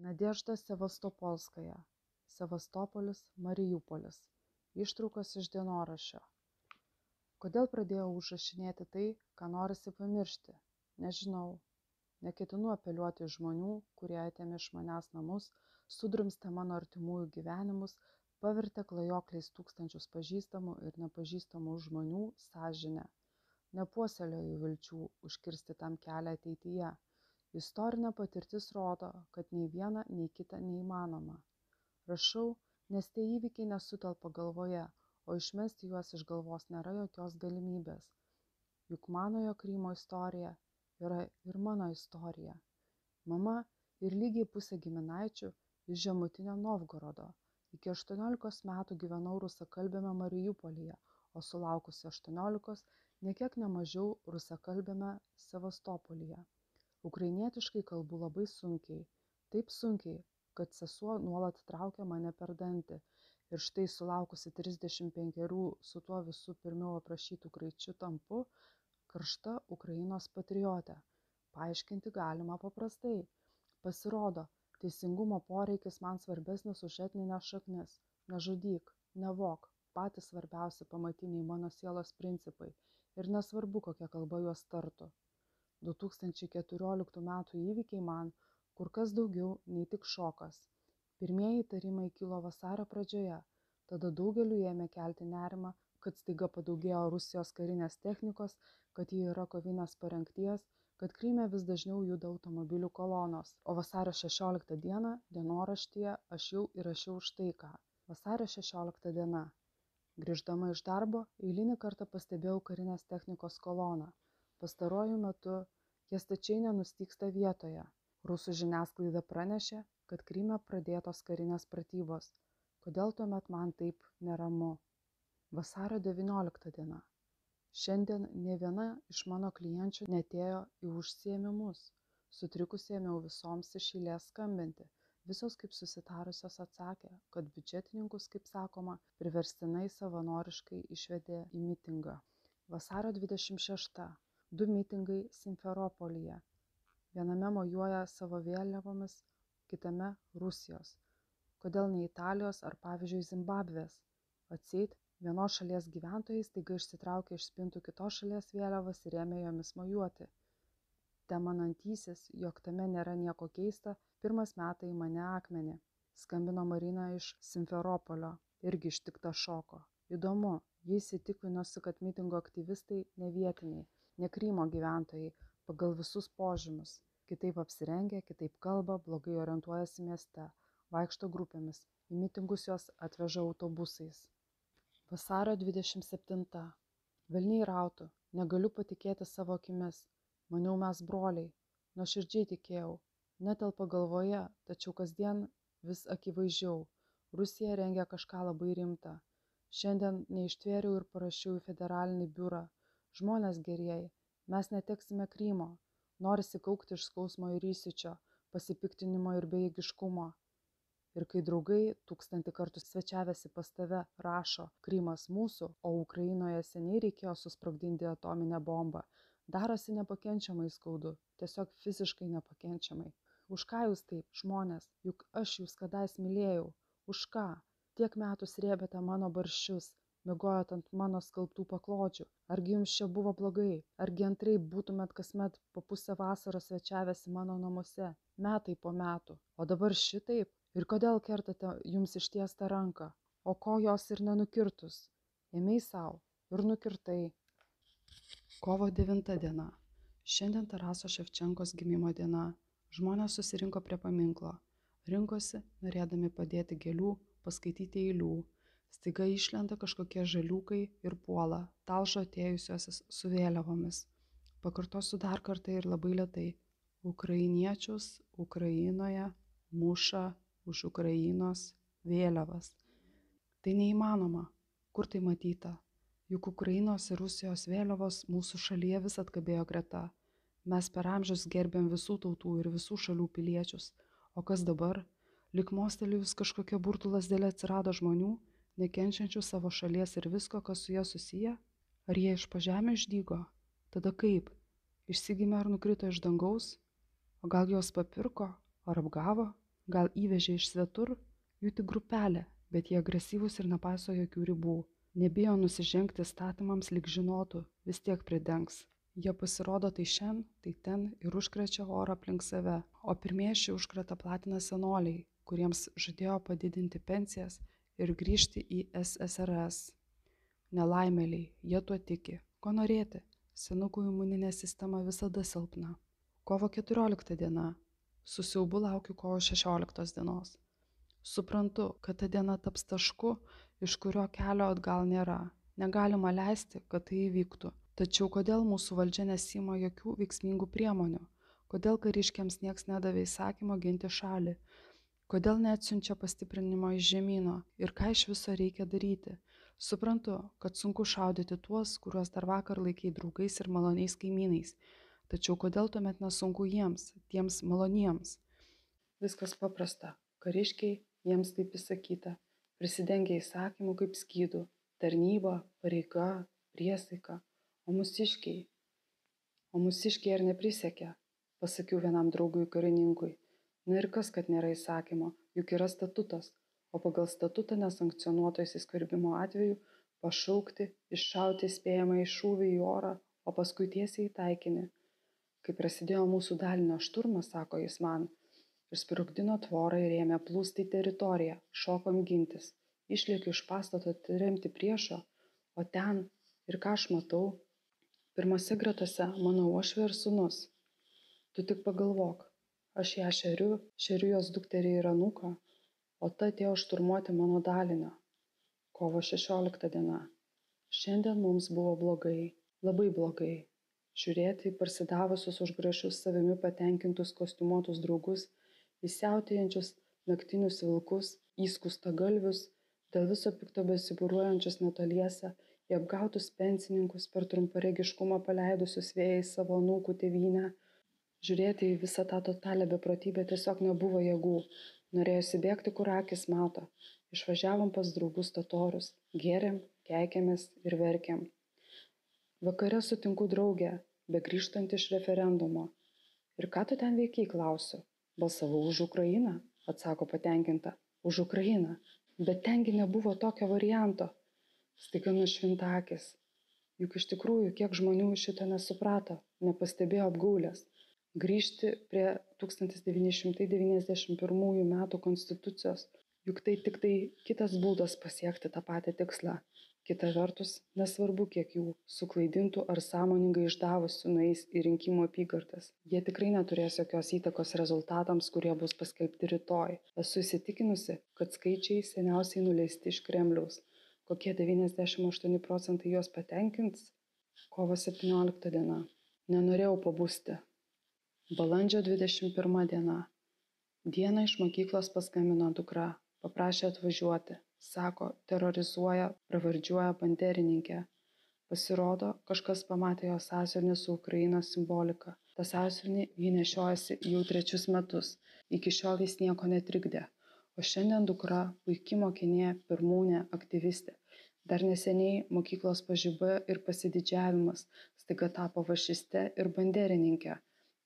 Nadežda Sevastopolskaja, Sevastopolis, Marijupolis. Ištraukos iš dienoraščio. Kodėl pradėjau užrašinėti tai, ką norisi pamiršti? Nežinau. Neketinu apeliuoti žmonių, kurie atėmė iš manęs namus, sudrumstė mano artimųjų gyvenimus, pavertė klajokliais tūkstančius pažįstamų ir nepažįstamų žmonių sąžinę. Nepuoselėjau vilčių užkirsti tam kelią ateityje. Istorinė patirtis rodo, kad nei viena, nei kita neįmanoma. Rašau nes tie įvykiai nesutelpa galvoje o išmesti juos iš galvos nėra jokios galimybės. Juk manojo krymo istorija yra ir mano istorija. Mama ir lygiai pusė giminaičių iš žemutinio novgorodo. Iki aštuoniolikos metų gyvenau rusakalbiame mariupolyje o sulaukusi aštuoniolikos ne kiek ne mažiau rusakalbiame sevastopolyje ukrainietiškai kalbu labai sunkiai. Taip sunkiai kad sesuo nuolat traukė mane per dantį. Ir štai sulaukusi trisdešimt penkerių su tuo visų pirmiau aprašytu kraičiu tampu karšta ukrainos patriotė. Paaiškinti galima paprastai. Pasirodo teisingumo poreikis man svarbesnis už etnines šaknis. Nežudyk nevok patys svarbiausi pamatiniai mano sielos principai. Ir nesvarbu kokia kalba juos tartų du tūkstančiai keturioliktų metų įvykiai man kur kas daugiau nei tik šokas. Pirmieji įtarimai kilo vasario pradžioje tada daugeliui ėmė kelti nerimą kad staiga padaugėjo rusijos karinės technikos kad ji yra kovinės parengties kad kryme vis dažniau juda automobilių kolonos. O vasario šešioliktą dieną dienoraštyje aš jau įrašiau štai ką. Vasario šešiolikta diena grįždama iš darbo eilinį kartą pastebėjau karinės technikos koloną pastaruoju metu jie stačiai nenustygsta vietoje. Rusų žiniasklaida pranešė kad kryme pradėtos karinės pratybos. Kodėl tuomet man taip neramu? Vasario devyniolikta diena. Šiandien nė viena iš mano klienčių neatėjo į užsiėmimus. Sutrikusi ėmiau visoms iš eilės skambinti. Visos kaip susitarusios atsakė kad biudžetininkus kaip sakoma priverstinai savanoriškai išvedė į mitingą. Vasario dvidešimt šešta du mitingai simferopolyje. Viename mojuoja savo vėliavomis kitame rusijos. Kodėl ne italijos ar pavyzdžiui zimbabvės? Atseit vienos šalies gyventojai staiga išsitraukė iš spintų kitos šalies vėliavas ir ėmė jomis mojuoti. Temanantysis jog tame nėra nieko keista pirmas meta į mane akmenį. Skambino marina iš simferopolio irgi ištikta šoko. Įdomu ji įsitikinusi kad mitingo aktyvistai ne vietiniai ne krymo gyventojai pagal visus požymius. Kitaip apsirengę kitaip kalba blogai orientuojasi mieste vaikšto grupėmis į mitingus juos atveža autobusais. Vasario dvidešimt septinta. Velniai rautų negaliu patikėti savo akimis. Maniau mes broliai. Nuoširdžiai tikėjau. Netelpa galvoje tačiau kasdien vis akivaizdžiau. Rusija rengia kažką labai rimtą šiandien neištvėriau ir parašiau į federalinį biurą žmonės gerieji. Mes neteksime krymo. Norisi kaukti iš skausmo ir įsiūčio pasipiktinimo ir bejėgiškumo. Ir kai draugai tūkstantį kartų svečiavęsi pas tave rašo krymas mūsų o ukrainoje seniai reikėjo susprogdinti atominę bombą. Darosi nepakenčiamai skaudu tiesiog fiziškai nepakenčiamai. Už ką jūs taip žmonės? Juk aš jus kadais mylėjau. Už ką? Tiek metų srėbėte mano barščius miegojot ant mano skalbtų paklodžių? Argi jums čia buvo blogai? Argi antraip būtumėt kasmet po pusę vasaros svečiavęsi mano namuose metai po metų? O dabar šitaip? Ir kodėl kertate jums ištiestą ranką? O ko jos ir nenukirtus? Ėmei sau ir nukirtai. Kovo devinta diena. Šiandien taraso ševčenkos gimimo diena. Žmonės susirinko prie paminklo. Rinkosi norėdami padėti gėlių paskaityti eilių staiga išlenda kažkokie žaliūkai ir puola talžo atėjusiuosius su vėliavomis. Pakartosiu dar kartą ir labai lėtai. Ukrainiečius ukrainoje muša už ukrainos vėliavas. Tai neįmanoma. Kur tai matyta? Juk ukrainos ir rusijos vėliavos mūsų šalyje visad kabėjo greta. Mes per amžius gerbėm visų tautų ir visų šalių piliečius. O kas dabar? Lyg mostelėjus kažkokia burtų lazdele atsirado žmonių nekenčiančių savo šalies ir visko, kas su ja susiję? Ar jie iš pažemė išdygo? Tada kaip? Išsigimė ar nukrito iš dangaus? O gal juos papirko? Ar apgavo? gal įvežė iš svetur jų tik grupelė bet jie agresyvūs ir nepaiso jokių ribų nebijo nusižengti statymams lyg žinotų vis tiek pridengs jie pasirodo tai šen tai ten ir užkrečia orą aplink save o pirmieji šį užkratą platina senoliai kuriems žadėjo padidinti pensijas ir grįžti į ssrs nelaimėliai jie tuo tiki. Ko norėti? Senukų imuninė sistema visada silpna. Kovo keturiolikta diena. Su siaubu laukiu kovo šešioliktos dienos. Suprantu kad ta diena taps tašku iš kurio kelio atgal nėra. Negalima leisti kad tai įvyktų. Tačiau kodėl mūsų valdžia nesiima jokių veiksmingų priemonių? Kodėl kariškiams nieks nedavė įsakymo ginti šalį kodėl neatsiunčia pastiprinimo iš žemyno ir ką iš viso reikia daryti. Suprantu kad sunku šaudyti tuos kuriuos dar vakar laikei draugais ir maloniais kaimynais. Tačiau kodėl tuomet nesunku jiems tiems maloniems? Viskas paprasta. Kariškiai jiems taip įsakyta. Prisidengę įsakymu kaip skydu. Tarnyba pareiga priesaika. O mūsiškiai? O mūsiškiai ar neprisekė pasakiau vienam draugui karininkui na ir kas kad nėra įsakymo? Juk yra statutas. O pagal statutą nesankcionuoto įsiskverbimo atveju pašaukti iššauti įspėjamąjį šūvį į orą o paskui tiesiai į taikinį. Kai prasidėjo mūsų dalinio šturmas sako jis man išsprogdino tvorą ir ėmė plūsti į teritoriją šokom gintis. Išlėkiu iš pastato atremti priešo o ten ir ką aš matau pirmose gretose mano uošvė ir sūnus. Tu tik pagalvok aš ją šeriu šeriu jos dukterį ir anūką o ta atėjo šturmuoti mano dalinio. Kovo šešiolikta diena. Šiandien mums buvo blogai labai blogai. Žiūrėti į parsidavusius už grašius savimi patenkintus kostiumuotus draugus į siautėjančius naktinius vilkus į skustagalvius dėl viso pikto besibūriuojančius netoliese į apgautus pensininkus per trumparegiškumą paleidusius vėjais savo anūkų tėvynę žiūrėti į visą tą totalią beprotybę tiesiog nebuvo jėgų. Norėjosi bėgti kur akys mato. Išvažiavom pas draugus totorius gėrėm keikėmės ir verkėm. Vakare sutinku draugę begrįžtant iš referendumo. Ir ką tu ten veikei klausiu. Balsavau už ukrainą atsako patenkinta. Už ukrainą. Bet ten gi nebuvo tokio varianto. Staiga nušvinta akys juk iš tikrųjų kiek žmonių šito nesuprato nepastebėjo apgaulės grįžti prie tūkstantis devyni šimtai devyniasdešimt pirmųjų metų konstitucijos. Juk tai tiktai kitas būdas pasiekti tą patį tikslą. Kita vertus nesvarbu kiek jų suklaidintų ar sąmoningai išdavusių nueis į rinkimų apygardas. Jie tikrai neturės jokios įtakos rezultatams kurie bus paskelbti rytoj. Esu įsitikinusi kad skaičiai seniausiai nuleisti iš kremliaus. Kokie devyniasdešimt aštuoni procentai juos patenkins? Kovo septyniolikta diena. Nenorėjau pabusti balandžio dvidešimt pirma diena. Dieną iš mokyklos paskambino dukra paprašė atvažiuoti. Sako terorizuoja pravardžiuoja banderininkė pasirodo kažkas pamatė jos sąsiuvinį su ukrainos simbolika. Tą sąsiuvinį ji nešiojasi jau trečius metus. Iki šiol jis nieko netrikdė. O šiandien dukra puiki mokinė pirmūnė aktyvistė. Dar neseniai mokyklos pažiba ir pasididžiavimas. Staiga tapo fašiste ir banderininke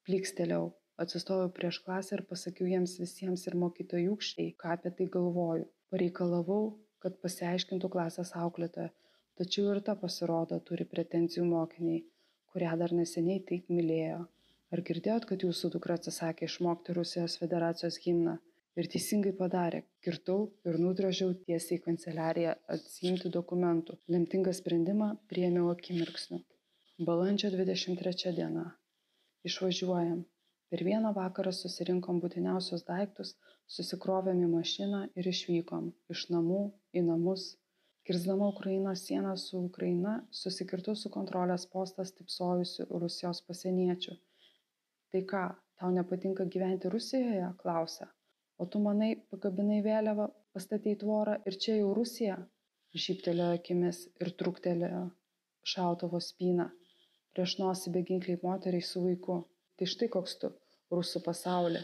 plykstelėjau atsistojau prieš klasę ir pasakiau jiems visiems ir mokytojūkštei ką apie tai galvoju. Pareikalavau kad pasiaiškintų klasės auklėtoja tačiau ir ta pasirodo turi pretenzijų mokinei kurią dar neseniai taip mylėjo. Ar girdėjot kad jūsų dukra atsisakė išmokti rusijos federacijos himną? Ir teisingai padarė. Kirtau ir nudrožiau tiesiai į kanceliariją atsiimti dokumentų. Lemtingą sprendimą priėmiau akimirksniu. Balandžio dvidešimt trečia diena išvažiuojam. Per vieną vakarą susirinkom būtiniausius daiktus susikrovėm į mašiną ir išvykom iš namų į namus. Kirsdama ukrainos sieną su ukraina susikirtau su kontrolės postą stypsojusiu rusijos pasieniečiu. Tai ką tau nepatinka gyventi rusijoje? klausia. O tu manai pakabinai vėliavą pastatei tvorą ir čia jau rusija? Žybtelėjo akimis ir trūktelėjo šautuvo spyną prieš nosį beginklei moteriai su vaiku. Tai štai koks tu rusų pasaulį